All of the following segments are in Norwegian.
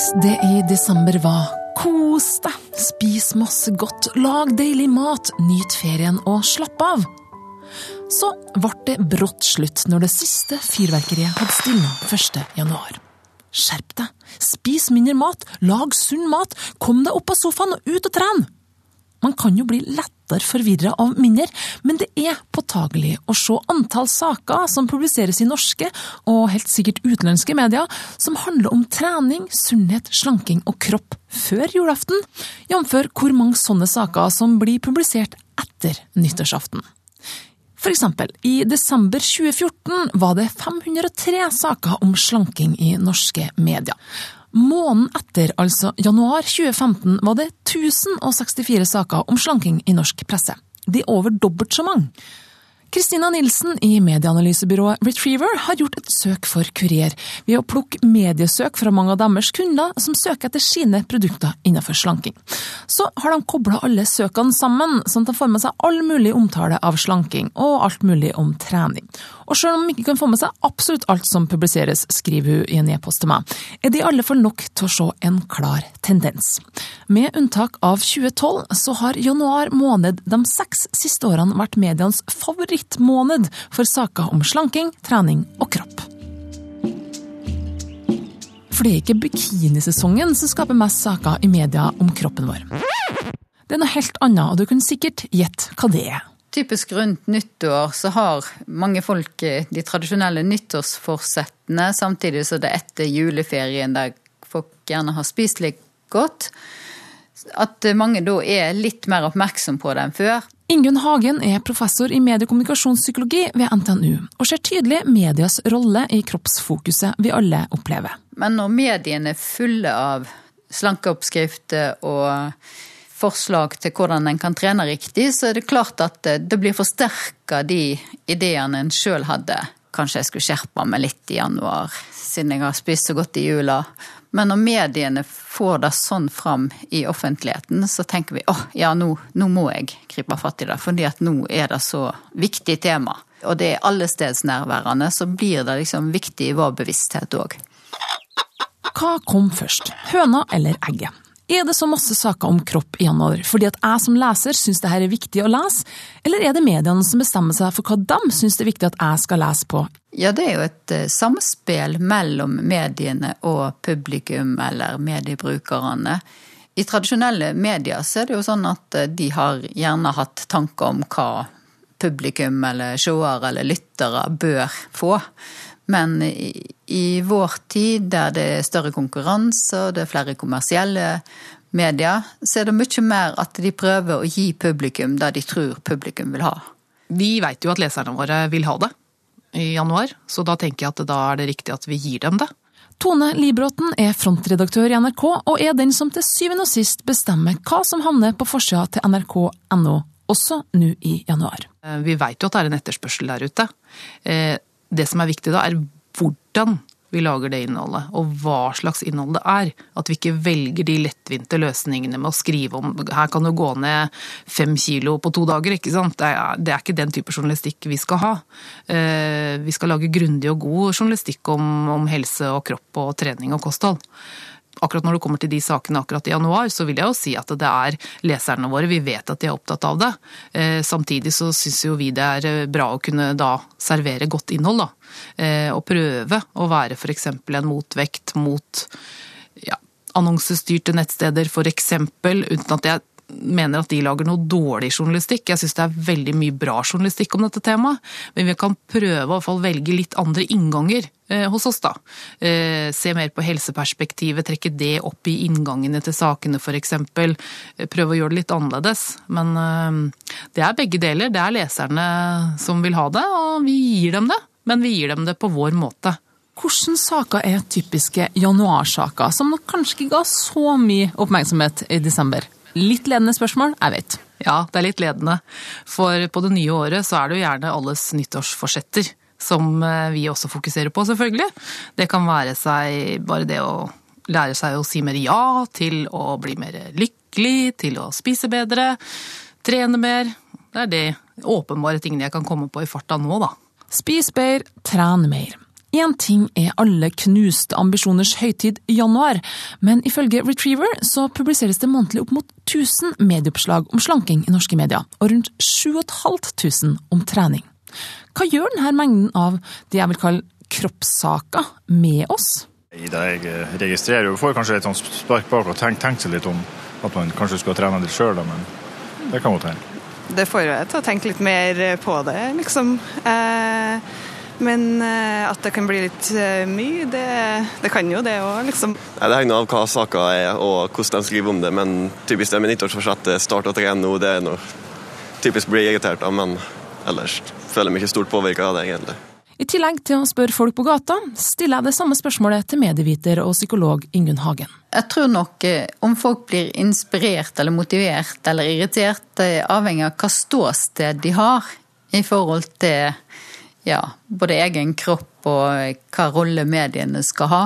Mens det i desember var kos deg, spis masse godt, lag deilig mat, nyt ferien og slapp av. Så ble det brått slutt når det siste fyrverkeriet hadde stilna 1. januar. Skjerp deg, spis mindre mat, lag sunn mat, kom deg opp av sofaen og ut og tren! Man kan jo bli lettere forvirra av mindre, men det er påtagelig å se antall saker som publiseres i norske, og helt sikkert utenlandske medier, som handler om trening, sunnhet, slanking og kropp før julaften, jf. hvor mange sånne saker som blir publisert etter nyttårsaften. For eksempel, i desember 2014 var det 503 saker om slanking i norske medier. Måneden etter, altså januar 2015, var det 1064 saker om slanking i norsk presse. Det er over dobbelt så mange. Kristina Nilsen i medieanalysebyrået Retriever har gjort et søk for Kurier ved å plukke mediesøk fra mange av deres kunder som søker etter sine produkter innenfor slanking. Så har de kobla alle søkene sammen, sånn at de får med seg all mulig omtale av slanking og alt mulig om trening. Og selv om de ikke kan få med seg absolutt alt som publiseres, skriver hun i en e-post til meg, er det i alle fall nok til å se en klar tendens. Med unntak av 2012, så har januar måned de seks siste årene vært medienes favorittmåned for saker om slanking, trening og kropp. For det er ikke bikinisesongen som skaper mest saker i media om kroppen vår. Det er noe helt annet, og du kan sikkert gjette hva det er. Typisk rundt nyttår så har mange folk de tradisjonelle nyttårsforsettene, samtidig som det er etter juleferien der folk gjerne har spist litt godt. At mange da er litt mer oppmerksom på det enn før. Ingunn Hagen er professor i mediekommunikasjonspsykologi ved NTNU, og ser tydelig medias rolle i kroppsfokuset vi alle opplever. Men når mediene er fulle av slankeoppskrifter og forslag til hvordan en kan trene riktig, så er det klart at det blir forsterka de ideene en sjøl hadde. Kanskje jeg skulle skjerpa meg litt i januar, siden jeg har spist så godt i jula. Men når mediene får det sånn fram i offentligheten, så tenker vi åh, ja, nå, nå, må jeg gripe fatt i det, fordi at nå er det så viktig tema. Og det er allestedsnærværende, så blir det liksom viktig i vår bevissthet òg. Hva kom først, høna eller egget? Er det så masse saker om kropp i januar fordi at jeg som leser syns det her er viktig å lese, eller er det mediene som bestemmer seg for hva de syns det er viktig at jeg skal lese på? Ja, det er jo et samspill mellom mediene og publikum eller mediebrukerne. I tradisjonelle medier så er det jo sånn at de har gjerne hatt tanker om hva publikum eller seere eller lyttere bør få. Men i, vår tid, der det er større konkurranse og det er flere kommersielle medier, så er det mye mer at de prøver å gi publikum det de tror publikum vil ha. Vi veit jo at leserne våre vil ha det i januar, så da tenker jeg at da er det riktig at vi gir dem det. Tone Libråten er frontredaktør i NRK, og er den som til syvende og sist bestemmer hva som havner på forsida til nrk.no, også nå i januar. Vi veit jo at det er en etterspørsel der ute. Eh, det som er viktig da, er hvordan vi lager det innholdet, og hva slags innhold det er. At vi ikke velger de lettvinte løsningene med å skrive om her kan du gå ned fem kilo på to dager, ikke sant. Det er, det er ikke den type journalistikk vi skal ha. Eh, vi skal lage grundig og god journalistikk om, om helse og kropp og trening og kosthold akkurat når det kommer til de sakene akkurat i januar, så vil jeg jo si at det er leserne våre. Vi vet at de er opptatt av det. Eh, samtidig så syns jo vi det er eh, bra å kunne da servere godt innhold, da. Eh, og prøve å være f.eks. en motvekt mot ja, annonsestyrte nettsteder f.eks., uten at jeg mener at de lager noe dårlig journalistikk. Jeg syns det er veldig mye bra journalistikk om dette temaet, men vi kan prøve å velge litt andre innganger eh, hos oss, da. Eh, se mer på helseperspektivet, trekke det opp i inngangene til sakene f.eks. Eh, prøve å gjøre det litt annerledes. Men det er begge deler. Det er leserne som vil ha det, og vi gir dem det. Men vi gir dem det på vår måte. Hvilke saker er typiske januarsaker, som kanskje ikke ga så mye oppmerksomhet i desember? Litt ledende spørsmål, jeg vet. Ja, det er litt ledende. For på det nye året så er det jo gjerne alles nyttårsforsetter som eh, vi også fokuserer på, selvfølgelig. Det kan være seg bare det å lære seg å si mer ja, til å bli mer lykkelig, til å spise bedre, trene mer. Det er de åpenbare tingene jeg kan komme på i farta nå, da. Spis bedre, tren mer. Én ting er alle knuste ambisjoners høytid januar, men ifølge Retriever så publiseres det månedlig opp mot 1000 medieoppslag om slanking i norske medier, og rundt 7500 om trening. Hva gjør denne mengden av det jeg vil kalle kroppssaker med oss? Jeg registrerer, jo får kanskje et sånt spark bak og tenker tenk seg litt om at man kanskje skulle trene litt sjøl, men det kan godt hende. Det får jeg til å tenke litt mer på det, liksom. Eh men eh, at det kan bli litt eh, mye, det, det kan jo det òg, liksom. Ja, det henger av hva saka er og hvordan de skriver om det, men typisk det med nyttårsforsettet, start å trene nå, det er noe typisk blir irritert av, men ellers føler jeg meg ikke stort påvirka av det, egentlig. I tillegg til å spørre folk på gata, stiller jeg det samme spørsmålet til medieviter og psykolog Ingunn Hagen. Jeg tror nok eh, om folk blir inspirert eller motivert eller irritert, det avhenger av hva ståsted de har i forhold til ja, både egen kropp og hva rolle mediene skal ha.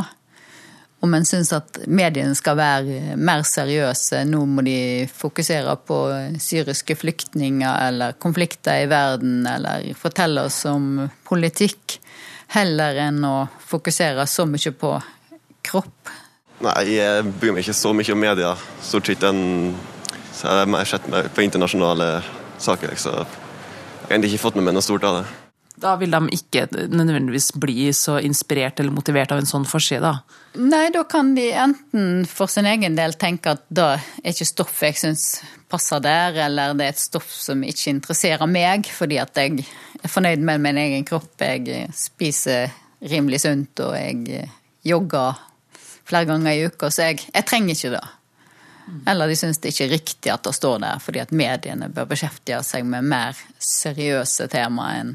Om en syns at mediene skal være mer seriøse, nå må de fokusere på syriske flyktninger eller konflikter i verden, eller fortelle oss om politikk, heller enn å fokusere så mye på kropp. Nei, jeg bryr meg ikke så mye om media. Stort sett en så har sett på internasjonale saker, liksom. jeg har egentlig ikke fått med meg noe stort av det. Da vil de ikke nødvendigvis bli så inspirert eller motivert av en sånn forside? Nei, da kan de enten for sin egen del tenke at det er ikke stoffet jeg syns passer der, eller det er et stoff som ikke interesserer meg, fordi at jeg er fornøyd med min egen kropp, jeg spiser rimelig sunt og jeg jogger flere ganger i uka, så jeg, jeg trenger ikke det. Eller de syns det ikke er riktig at det står der, fordi at mediene bør beskjeftige seg med mer seriøse temaer enn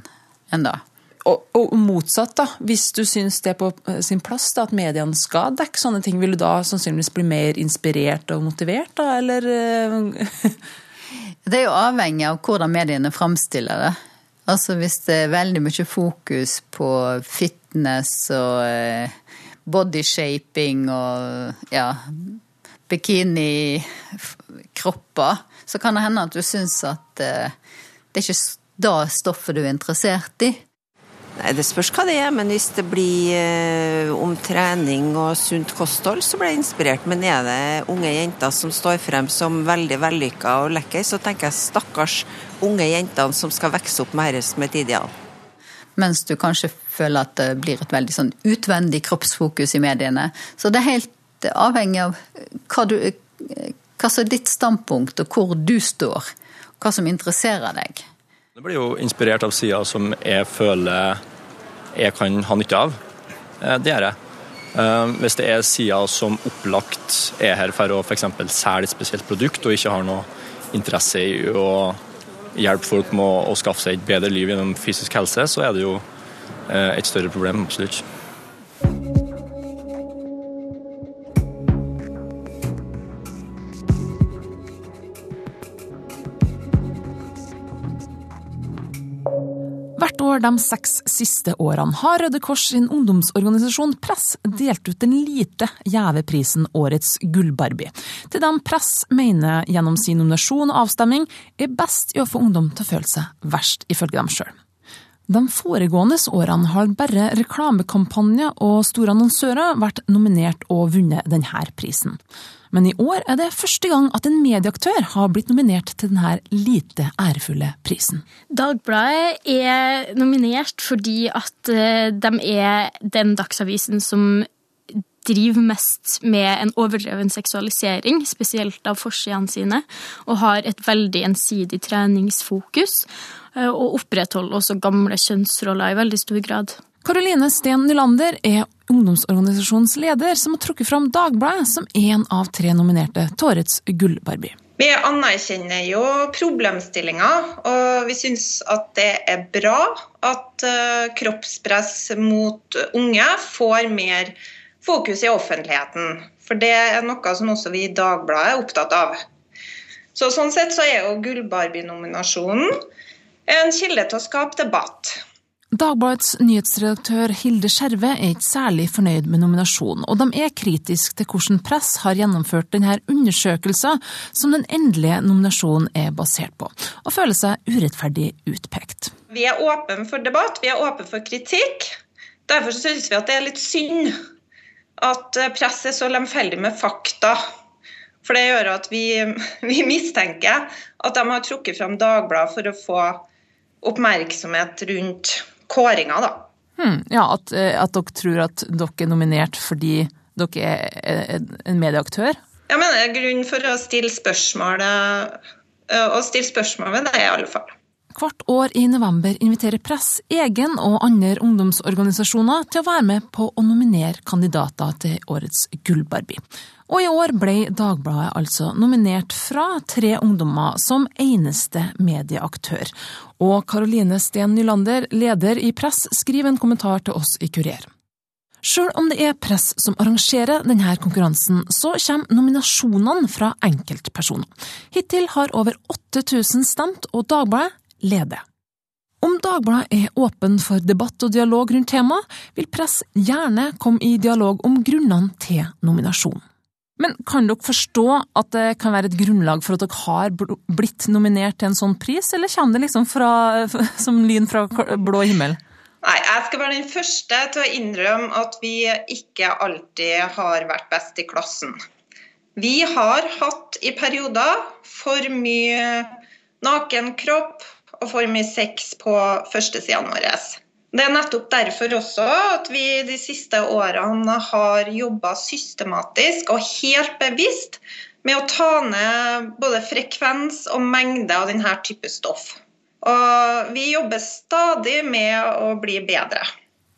enn da. Og, og, motsatt, da. Hvis du syns det er på eh, sin plass da, at mediene skal dekke sånne ting, vil du da sannsynligvis bli mer inspirert og motivert, da, eller? Eh? det er jo avhengig av hvordan mediene framstiller det. Altså hvis det er veldig mye fokus på fitness og eh, bodyshaping og ja, bikinikropper, så kan det hende at du syns at det er ikke da stoffet du er interessert i? Nei, Det spørs hva det er, men hvis det blir eh, om trening og sunt kosthold, så blir jeg inspirert. Men er det unge jenter som står frem som veldig vellykka og lekker, så tenker jeg stakkars unge jentene som skal vokse opp med dette som et ideal. Mens du kanskje føler at det blir et veldig sånn utvendig kroppsfokus i mediene. Så det er helt avhengig av hva, du, hva som er ditt standpunkt, og hvor du står. Hva som interesserer deg. Jeg blir jo inspirert av sider som jeg føler jeg kan ha nytte av. Eh, det gjør jeg. Eh, hvis det er sider som opplagt er her for å f.eks. selge et spesielt produkt, og ikke har noe interesse i å hjelpe folk med å skaffe seg et bedre liv gjennom fysisk helse, så er det jo eh, et større problem, absolutt. For de seks siste årene har Røde Kors sin ungdomsorganisasjon Press delt ut den lite gjeve prisen Årets gullbarbie, til dem Press mener gjennom sin nominasjon og avstemning er best i å få ungdom til å føle seg verst, ifølge dem sjøl. De foregående årene har bare reklamekampanjer og store annonsører vært nominert og vunnet denne prisen. Men i år er det første gang at en medieaktør har blitt nominert til denne lite ærefulle prisen. Dagbladet er nominert fordi at eh, de er den dagsavisen som driver mest med en overdreven seksualisering, spesielt av forsidene sine, og har et veldig ensidig treningsfokus. Eh, og opprettholder også gamle kjønnsroller i veldig stor grad. Karoline Steen Nylander er ungdomsorganisasjonens leder, som har trukket fram Dagbladet som én av tre nominerte til årets Gullbarbie. Vi anerkjenner jo problemstillinga, og vi syns at det er bra at eh, kroppspress mot unge får mer fokus i offentligheten. For det er noe som også vi i Dagbladet er opptatt av. Så Sånn sett så er jo Gullbarbie-nominasjonen en kilde til å skape debatt. Dagbladets nyhetsredaktør Hilde Skjerve er ikke særlig fornøyd med nominasjonen, og de er kritiske til hvordan press har gjennomført denne undersøkelsen som den endelige nominasjonen er basert på, og føler seg urettferdig utpekt. Vi er åpne for debatt, vi er åpne for kritikk. Derfor syns vi at det er litt synd at eh, press er så lemfeldig med fakta. For det gjør at vi, vi mistenker at de har trukket fram Dagbladet for å få oppmerksomhet rundt kåringa, da. Hmm, ja, at, eh, at, dere tror at dere er nominert fordi dere er en medieaktør? Jeg mener det er grunn for å stille spørsmål, og å stille spørsmål ved det, i alle fall. Hvert år i november inviterer Press egen og andre ungdomsorganisasjoner til å være med på å nominere kandidater til årets Gullbarbie. Og i år ble Dagbladet altså nominert fra tre ungdommer som eneste medieaktør. Og Karoline Steen Nylander, leder i Press, skriver en kommentar til oss i Kurer. Sjøl om det er Press som arrangerer denne konkurransen, så kommer nominasjonene fra enkeltpersoner. Hittil har over 8000 stemt, og Dagbladet leder. Om Dagbladet er åpen for debatt og dialog rundt temaet, vil Press gjerne komme i dialog om grunnene til nominasjonen. Men kan dere forstå at det kan være et grunnlag for at dere har blitt nominert til en sånn pris, eller kommer det liksom fra, som lyn fra blå himmel? Nei, Jeg skal være den første til å innrømme at vi ikke alltid har vært best i klassen. Vi har hatt i perioder for mye naken kropp, og for mye sex på førstesidene våre. Det er nettopp derfor også at vi de siste årene har jobba systematisk og helt bevisst med å ta ned både frekvens og mengde av denne type stoff. Og vi jobber stadig med å bli bedre.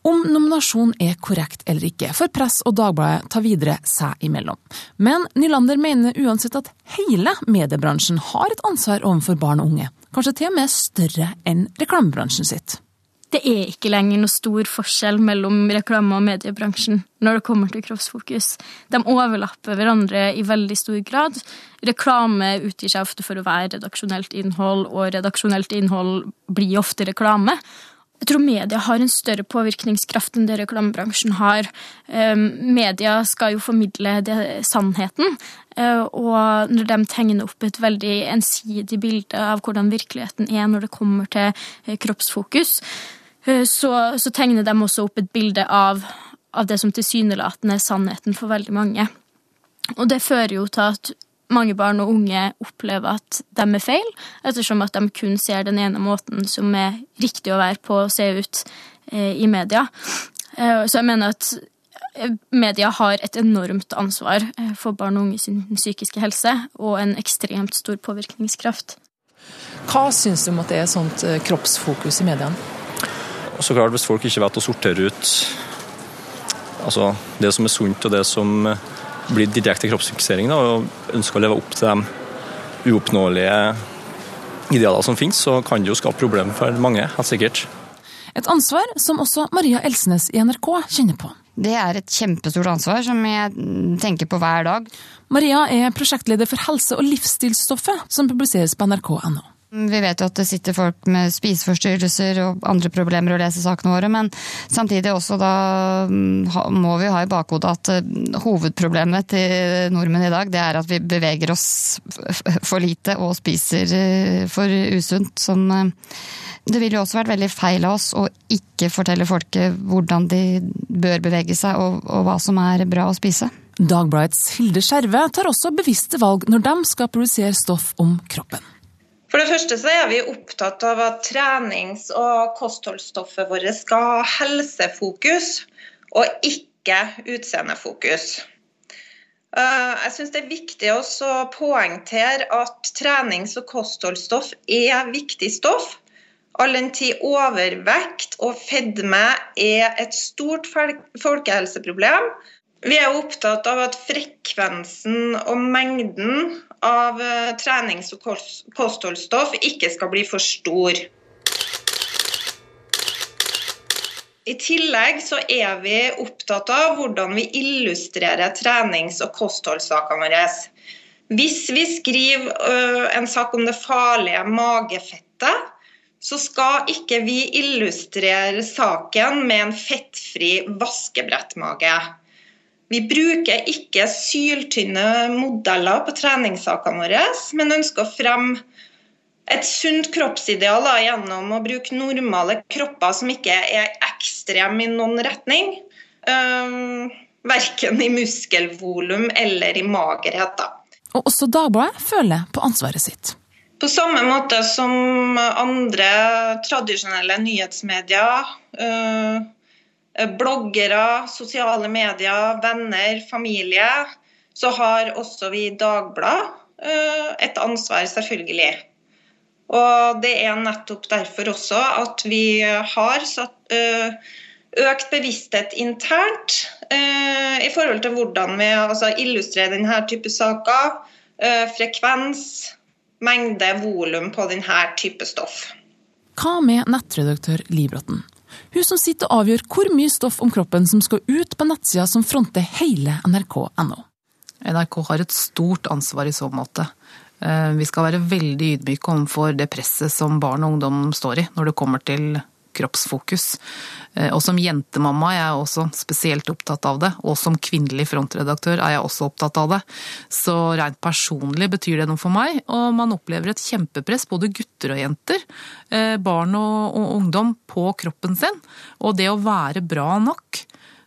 Om nominasjonen er korrekt eller ikke, får Press og Dagbladet ta videre seg imellom. Men Nylander mener uansett at hele mediebransjen har et ansvar overfor barn og unge kanskje til og med større enn reklamebransjen sitt. Det er ikke lenger noe stor forskjell mellom reklame- og mediebransjen når det kommer til kroppsfokus. De overlapper hverandre i veldig stor grad. Reklame utgir seg ofte for å være redaksjonelt innhold, og redaksjonelt innhold blir ofte reklame. Jeg tror media har en større påvirkningskraft enn det reklamebransjen har. Ehm, media skal jo formidle det, sannheten, eh, og når de tegner opp et veldig ensidig bilde av hvordan virkeligheten er når det kommer til eh, kroppsfokus, så, så tegner de også opp et bilde av, av det som tilsynelatende er sannheten for veldig mange. Og det fører jo til at mange barn og unge opplever at de er feil, ettersom at de kun ser den ene måten som er riktig å være på å se ut eh, i media. Eh, så jeg mener at eh, media har et enormt ansvar for barn og unge sin psykiske helse, og en ekstremt stor påvirkningskraft. Hva syns du om at det er sånt kroppsfokus i mediene? Så klart, Hvis folk ikke vet å sortere ut altså det som er sunt og det som blir direkte kroppsfiksering da, og ønsker å leve opp til de uoppnåelige idealer som finnes, så kan det jo skape problemer for mange, helt sikkert. Et ansvar som også Maria Elsnes i NRK kjenner på. Det er et kjempestort ansvar som jeg tenker på hver dag. Maria er prosjektleder for helse- og livsstilsstoffet, som publiseres på nrk.no. Vi vet jo at det sitter folk med spiseforstyrrelser og andre problemer å lese sakene våre, men samtidig også da mm, må vi ha i bakhodet at eh, hovedproblemet til nordmenn i dag, det er at vi beveger oss for lite og spiser eh, for usunt. Som eh, Det ville jo også vært veldig feil av oss å ikke fortelle folket hvordan de bør bevege seg og, og hva som er bra å spise. Dagbladets Hilde Skjerve tar også bevisste valg når de skal produsere stoff om kroppen. For det første så er vi opptatt av at trenings- og kostholdsstoffet vårt skal ha helsefokus, og ikke utseendefokus. Eh, jeg syns det er viktig å poengtere at trenings- og kostholdsstoff er viktig stoff. All den tid overvekt og fedme er et stort folkehelseproblem. Vi er opptatt av at frekvensen og mengden av eh, trenings- og kostholdsstoff ikke skal bli for stor. I tillegg så er vi opptatt av hvordan vi illustrerer trenings- og kostholdssakene våre. Hvis vi skriver eh, en sak om det farlige magefettet, så skal ikke vi illustrere saken med en fettfri vaskebrettmage. Vi bruker ikke syltynne modeller på treningssakene våre, men ønsker å fremme et sunt kroppsideal da, gjennom å bruke normale kropper som ikke er ekstreme i noen retning. Um, verken i muskelvolum eller i magerhet. da. Og også Dagbladet føler på ansvaret sitt. På samme måte som andre tradisjonelle nyhetsmedier, øh, bloggere, sosiale medier, venner, familie, så har også vi i Dagbladet øh, et ansvar, selvfølgelig. Og det er nettopp derfor også at vi har satt øh, økt bevissthet internt i forhold til hvordan vi altså, illustrerer denne type saker. Frekvens, mengde volum på denne type stoff. Hva med nettredaktør Libråten? Hun som sitter og avgjør hvor mye stoff om kroppen som skal ut på nettsida som fronter hele nrk.no. NRK har et stort ansvar i så måte. Eh, vi skal være veldig ydmyke overfor det presset som barn og ungdom står i når det kommer til kroppsfokus. Eh, og som jentemamma er jeg også spesielt opptatt av det, og som kvinnelig frontredaktør er jeg også opptatt av det. Så rent personlig betyr det noe for meg, og man opplever et kjempepress, både gutter og jenter, eh, barn og, ungdom, på kroppen sin, og det å være bra nok.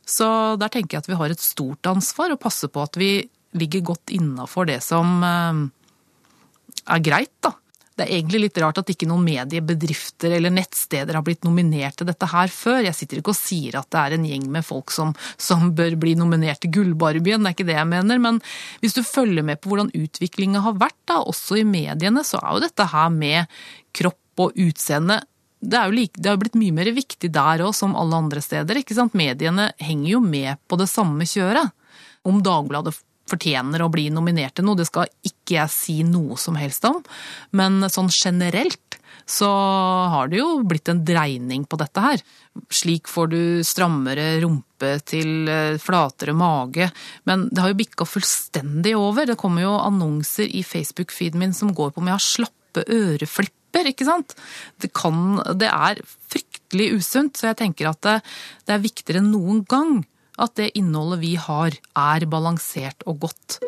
Så der tenker jeg at vi har et stort ansvar, og passer på at vi ligger godt innafor det som eh, er greit, da. Det er egentlig litt rart at ikke noen mediebedrifter eller nettsteder har blitt nominert til dette her før. Jeg sitter ikke og sier at det er en gjeng med folk som, som bør bli nominert til Gullbarbien, det er ikke det jeg mener. Men hvis du følger med på hvordan utviklinga har vært, da, også i mediene, så er jo dette her med kropp og utseende det er jo like, det har blitt mye mer viktig der òg, som alle andre steder. ikke sant? Mediene henger jo med på det samme kjøret. Om Dagbladet fortjener å bli nominert til noe. Det skal ikke jeg si noe som helst om. Men sånn generelt så har det jo blitt en dreining på dette her. Slik får du strammere rumpe til eh, flatere mage. Men det har jo bikka fullstendig over. Det kommer jo annonser i Facebook-feeden min som går på om jeg har slappe øreflipper, ikke sant. Det, kan, det er fryktelig usunt, så jeg tenker at det, det er viktigere enn noen gang at det innholdet vi har, er balansert og godt.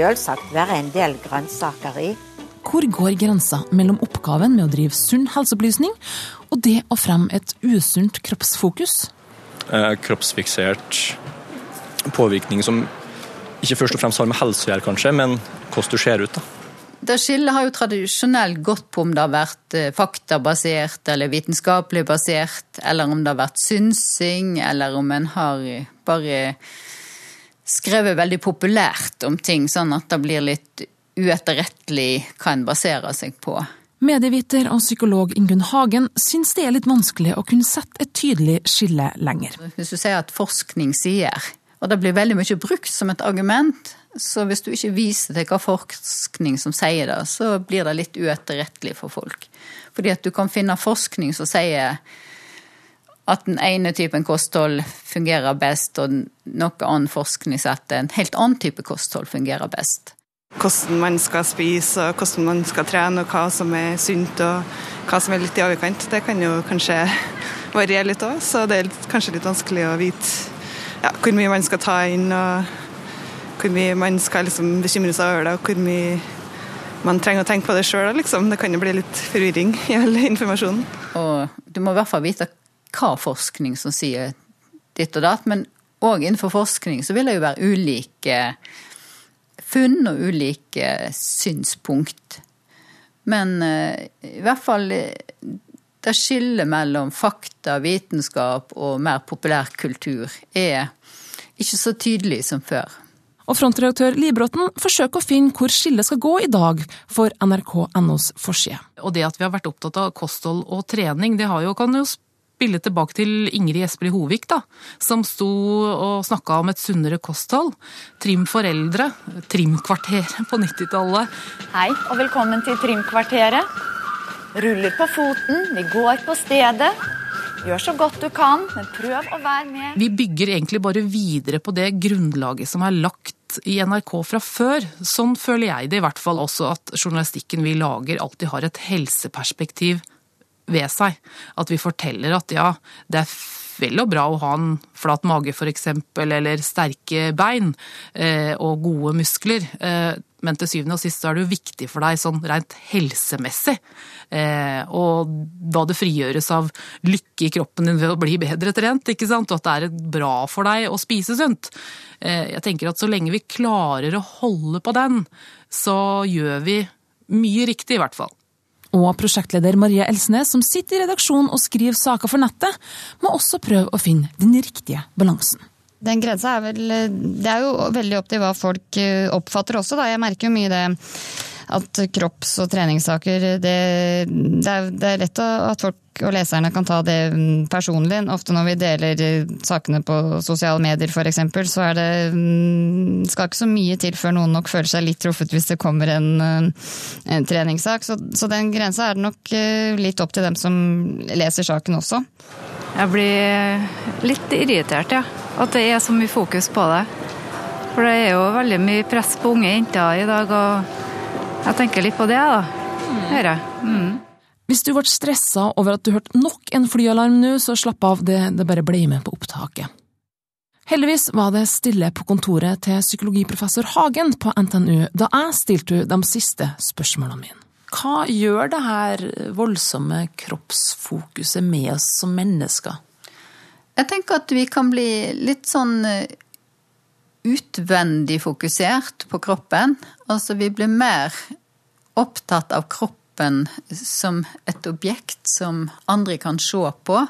Selvsagt være en del grønnsaker i. Hvor går grensa mellom oppgaven med å drive sunn helseopplysning og det å fremme et usunt kroppsfokus? Eh, kroppsfiksert påvirkning som ikke først og fremst har med helse å gjøre, kanskje, men hvordan du ser ut. da. Det skillet har jo tradisjonelt gått på om det har vært eh, faktabasert eller vitenskapelig basert, eller om det har vært synsing, eller om en har bare skrevet veldig populært om ting, sånn at det blir litt uetterrettelig hva en baserer seg på. Medieviter og psykolog Ingunn Hagen syns det er litt vanskelig å kunne sette et tydelig skille lenger. Hvis du sier at forskning sier, og det blir veldig mye brukt som et argument. Så hvis du ikke viser til hva forskning som sier det, så blir det litt uetterrettelig for folk. Fordi at du kan finne forskning som sier at den ene typen kosthold fungerer best, og noe annen forskning sier at en helt annen type kosthold fungerer best. Hvordan man skal spise, og hvordan man skal trene, og hva som er sunt og hva som er litt i overkant, det kan jo kanskje variere litt òg. Så det er kanskje litt vanskelig å vite ja, hvor mye man skal ta inn, og hvor mye man skal liksom bekymre seg over det, og hvor mye man trenger å tenke på det sjøl. Liksom. Det kan jo bli litt forvirring i all informasjonen. Og du må i hvert fall vite hva forskning som sier ditt og datt, men òg innenfor forskning så vil det jo være ulike funn og ulike synspunkt. Men uh, i hvert fall det skillet mellom fakta, vitenskap og mer populærkultur er ikke så tydelig som før. Og frontredaktør Libråten forsøker å finne hvor skillet skal gå i dag for nrk.nos forside. Og det at vi har vært opptatt av kosthold og trening, det har jo, kan jo spille tilbake til Ingrid Espelid Hovik, da, som sto og snakka om et sunnere kosthold. Trim for eldre, Trimkvarteret på 90-tallet. Hei, og velkommen til Trimkvarteret. Ruller på foten, vi går på stedet. Gjør så godt du kan, men prøv å være med. Vi bygger egentlig bare videre på det grunnlaget som er lagt i NRK fra før. Sånn føler jeg det i hvert fall også, at journalistikken vi lager alltid har et helseperspektiv ved seg. At vi forteller at ja, det er vel og bra å ha en flat mage f.eks., eller sterke bein eh, og gode muskler. Eh, men til syvende og sist så er det jo viktig for deg sånn rent helsemessig. Eh, og hva det frigjøres av lykke i kroppen din ved å bli bedre trent, ikke sant? og at det er bra for deg å spise sunt. Jeg tenker at så lenge vi klarer å holde på den, så gjør vi mye riktig, i hvert fall. Og prosjektleder Maria Elsnes, som sitter i redaksjonen og skriver saker for nettet, må også prøve å finne den riktige balansen. Den grensa er vel Det er jo veldig opp til hva folk eh, oppfatter også, da. Jeg merker jo mye det at kropps- og treningssaker det, det, er, det, er, lett at folk og leserne kan ta det mm, personlig. Ofte når vi deler eh, sakene på sosiale medier f.eks., så er det mm, skal ikke så mye til før noen nok føler seg litt truffet hvis det kommer en, eh, en treningssak. Så, så den grensa er det nok eh, litt opp til dem som leser saken også. Jeg blir litt irritert, ja. At det er så mye fokus på det. For det er jo veldig mye press på unge jenter i dag. og jeg tenker litt på det, da. Hører jeg. Mm. Hvis du ble stressa over at du hørte nok en flyalarm nå, så slapp av, det, det bare ble med på opptaket. Heldigvis var det stille på kontoret til psykologiprofessor Hagen på NTNU da jeg stilte de siste spørsmålene mine. Hva gjør det her voldsomme kroppsfokuset med oss som mennesker? Jeg tenker at vi kan bli litt sånn eh, utvendig fokusert på kroppen. Altså vi blir mer opptatt av kroppen som et objekt som andre kan se på.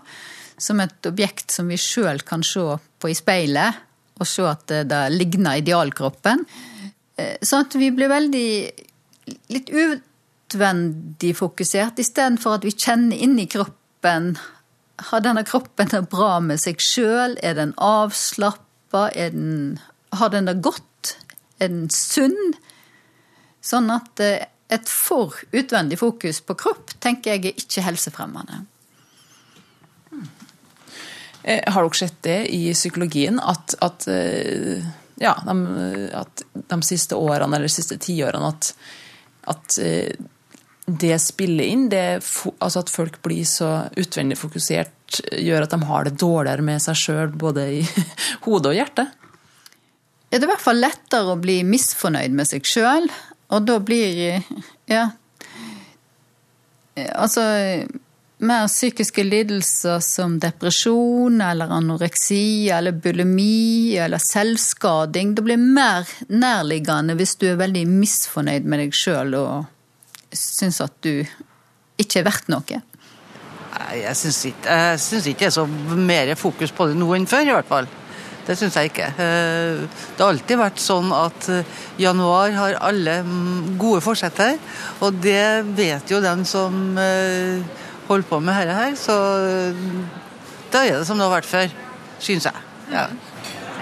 Som et objekt som vi sjøl kan se på i speilet, og se at det ligner idealkroppen. Sånn at vi blir veldig litt utvendig fokusert, istedenfor at vi kjenner inni kroppen. Har denne kroppen det bra med seg sjøl? Er den avslappa? Har den det godt? Er den sunn? Sånn at eh, et for utvendig fokus på kropp tenker jeg er ikke helsefremmende. Eh, har dere sett det i psykologien, at, at, eh, ja, de, at de siste årene, eller de siste tiårene, at, at det spiller inn, det, altså at folk blir så utvendig fokusert, gjør at de har det dårligere med seg sjøl, både i hodet og hjertet? Ja, det er i hvert fall lettere å bli misfornøyd med seg sjøl, og da blir Ja. Altså mer psykiske lidelser som depresjon eller anoreksi eller bulimi eller selvskading. Det blir mer nærliggende hvis du er veldig misfornøyd med deg sjøl og syns at du ikke er verdt noe. Jeg syns ikke, ikke det er så mer fokus på det nå enn før, i hvert fall. Det syns jeg ikke. Eh, det har alltid vært sånn at eh, januar har alle mm, gode forsetter, og det vet jo den som eh, holder på med dette her, så da er det som det har vært før, syns jeg. Ja.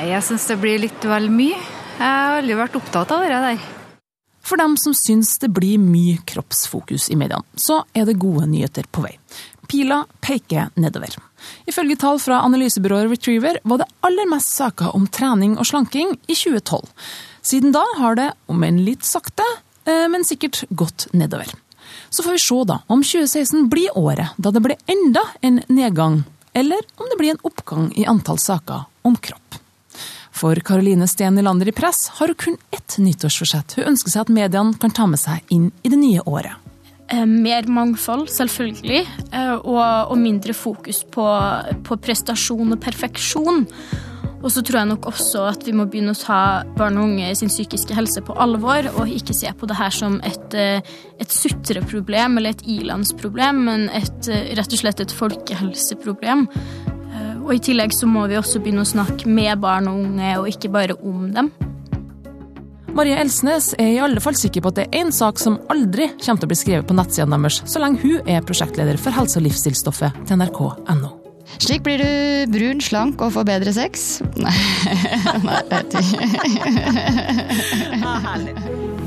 Jeg syns det blir litt vel mye. Jeg har aldri vært opptatt av det der. For dem som syns det blir mye kroppsfokus i mediene, så er det gode nyheter på vei. Pila peker nedover. Ifølge tall fra analysebyrået Retriever var det aller mest saker om trening og slanking i 2012. Siden da har det, om enn litt sakte, eh, men sikkert gått nedover. Så får vi se da om 2016 blir året da det blir enda en nedgang, eller om det blir en oppgang i antall saker om kropp. For Karoline Steen Nylander i Press har hun kun ett nyttårsforsett hun ønsker seg at mediene kan ta med seg inn i det nye året. Eh, mer mangfold, selvfølgelig, eh, og, og mindre fokus på, på, prestasjon og perfeksjon. Og så tror jeg nok også at vi må begynne å ta barn og unge sin psykiske helse på alvor, og ikke se på det her som et, eh, et sutreproblem eller et ilandsproblem, men et, rett og slett et folkehelseproblem. Og i tillegg så må vi også begynne å snakke med barn og unge, og ikke bare om dem. Marie Elsnes er i alle fall sikker på at det er én sak som aldri kommer til å bli skrevet på nettsidene deres, så lenge hun er prosjektleder for helse- og livsstilsstoffet til nrk.no. Slik blir du brun, slank og får bedre sex. Nei, Nei det er ikke